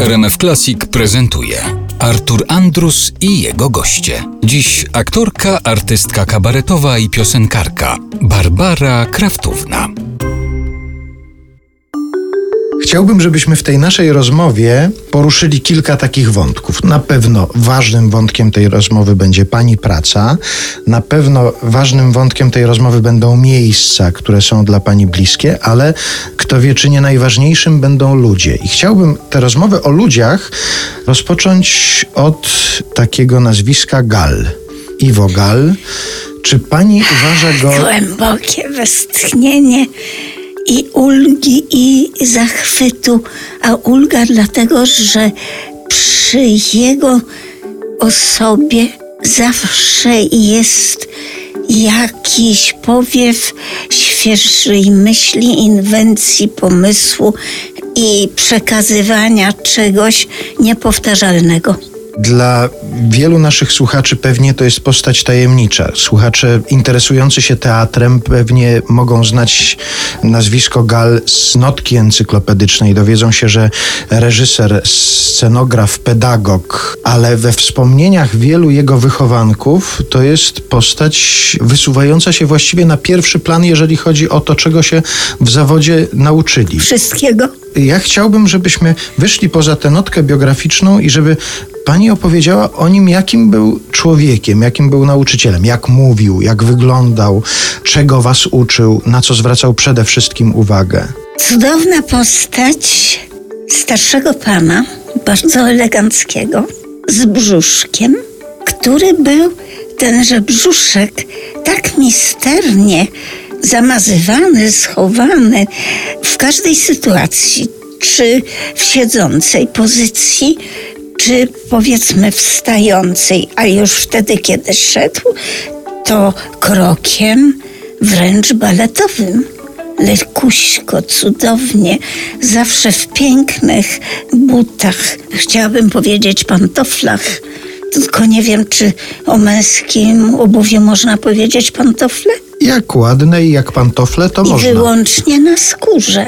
RMF Classic prezentuje Artur Andrus i jego goście. Dziś aktorka, artystka kabaretowa i piosenkarka Barbara Kraftówna. Chciałbym, żebyśmy w tej naszej rozmowie poruszyli kilka takich wątków. Na pewno ważnym wątkiem tej rozmowy będzie pani praca. Na pewno ważnym wątkiem tej rozmowy będą miejsca, które są dla pani bliskie, ale kto wie, czy nie najważniejszym będą ludzie. I chciałbym tę rozmowę o ludziach rozpocząć od takiego nazwiska Gal. Iwo Gal. Czy pani uważa go. Głębokie westchnienie i ulgi, i zachwytu, a ulga dlatego, że przy jego osobie zawsze jest jakiś powiew świeżej myśli, inwencji, pomysłu i przekazywania czegoś niepowtarzalnego. Dla wielu naszych słuchaczy pewnie to jest postać tajemnicza. Słuchacze interesujący się teatrem pewnie mogą znać nazwisko Gal z notki encyklopedycznej. Dowiedzą się, że reżyser, scenograf, pedagog, ale we wspomnieniach wielu jego wychowanków to jest postać wysuwająca się właściwie na pierwszy plan, jeżeli chodzi o to, czego się w zawodzie nauczyli. Wszystkiego. Ja chciałbym, żebyśmy wyszli poza tę notkę biograficzną i żeby pani opowiedziała o nim, jakim był człowiekiem, jakim był nauczycielem, jak mówił, jak wyglądał, czego was uczył, na co zwracał przede wszystkim uwagę. Cudowna postać starszego pana, bardzo eleganckiego, z brzuszkiem, który był tenże brzuszek tak misternie zamazywany, schowany w każdej sytuacji, czy w siedzącej pozycji, czy powiedzmy wstającej, a już wtedy, kiedy szedł, to krokiem wręcz baletowym. Lekuśko, cudownie, zawsze w pięknych butach, chciałabym powiedzieć pantoflach. Tylko nie wiem, czy o męskim obuwiu można powiedzieć pantofle? Jak ładne i jak pantofle, to I można. wyłącznie na skórze.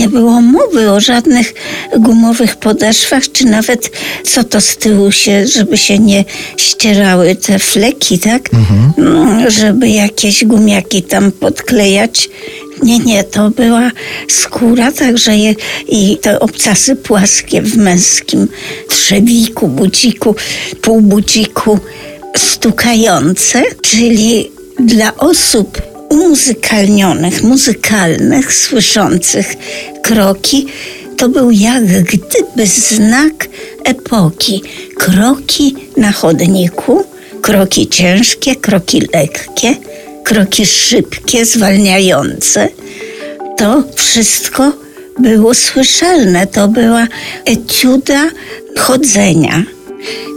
Nie było mowy o żadnych gumowych podeszwach, czy nawet co to z tyłu się, żeby się nie ścierały te fleki, tak? Mm, Żeby jakieś gumiaki tam podklejać. Nie, nie, to była skóra, także je, i te obcasy płaskie w męskim trzewiku, buciku, półbuciku stukające, czyli dla osób umuzykalnionych, muzykalnych, słyszących kroki, to był jak gdyby znak epoki. Kroki na chodniku, kroki ciężkie, kroki lekkie, kroki szybkie, zwalniające. To wszystko było słyszalne. To była etiuda chodzenia.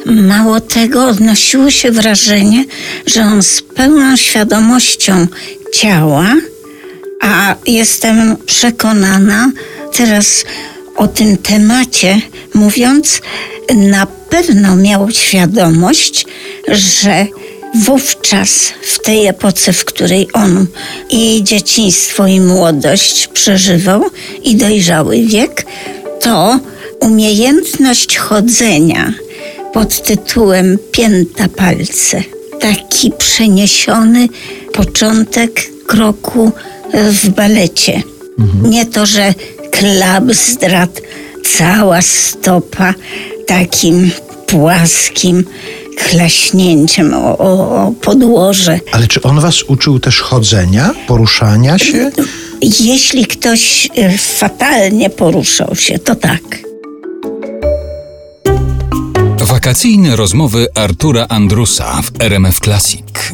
Mało tego, odnosiło się wrażenie, że on z pełną świadomością ciała, a jestem przekonana teraz o tym temacie, mówiąc, na pewno miał świadomość, że wówczas, w tej epoce, w której on i dzieciństwo, i młodość przeżywał, i dojrzały wiek, to umiejętność chodzenia pod tytułem Pięta palce. Taki przeniesiony początek kroku w balecie. Nie to, że klap zdradł cała stopa takim płaskim klaśnięciem o, o, o podłoże. Ale czy on was uczył też chodzenia, poruszania się? Jeśli ktoś e, fatalnie poruszał się, to tak. Wakacyjne rozmowy Artura Andrusa w RMF Classic.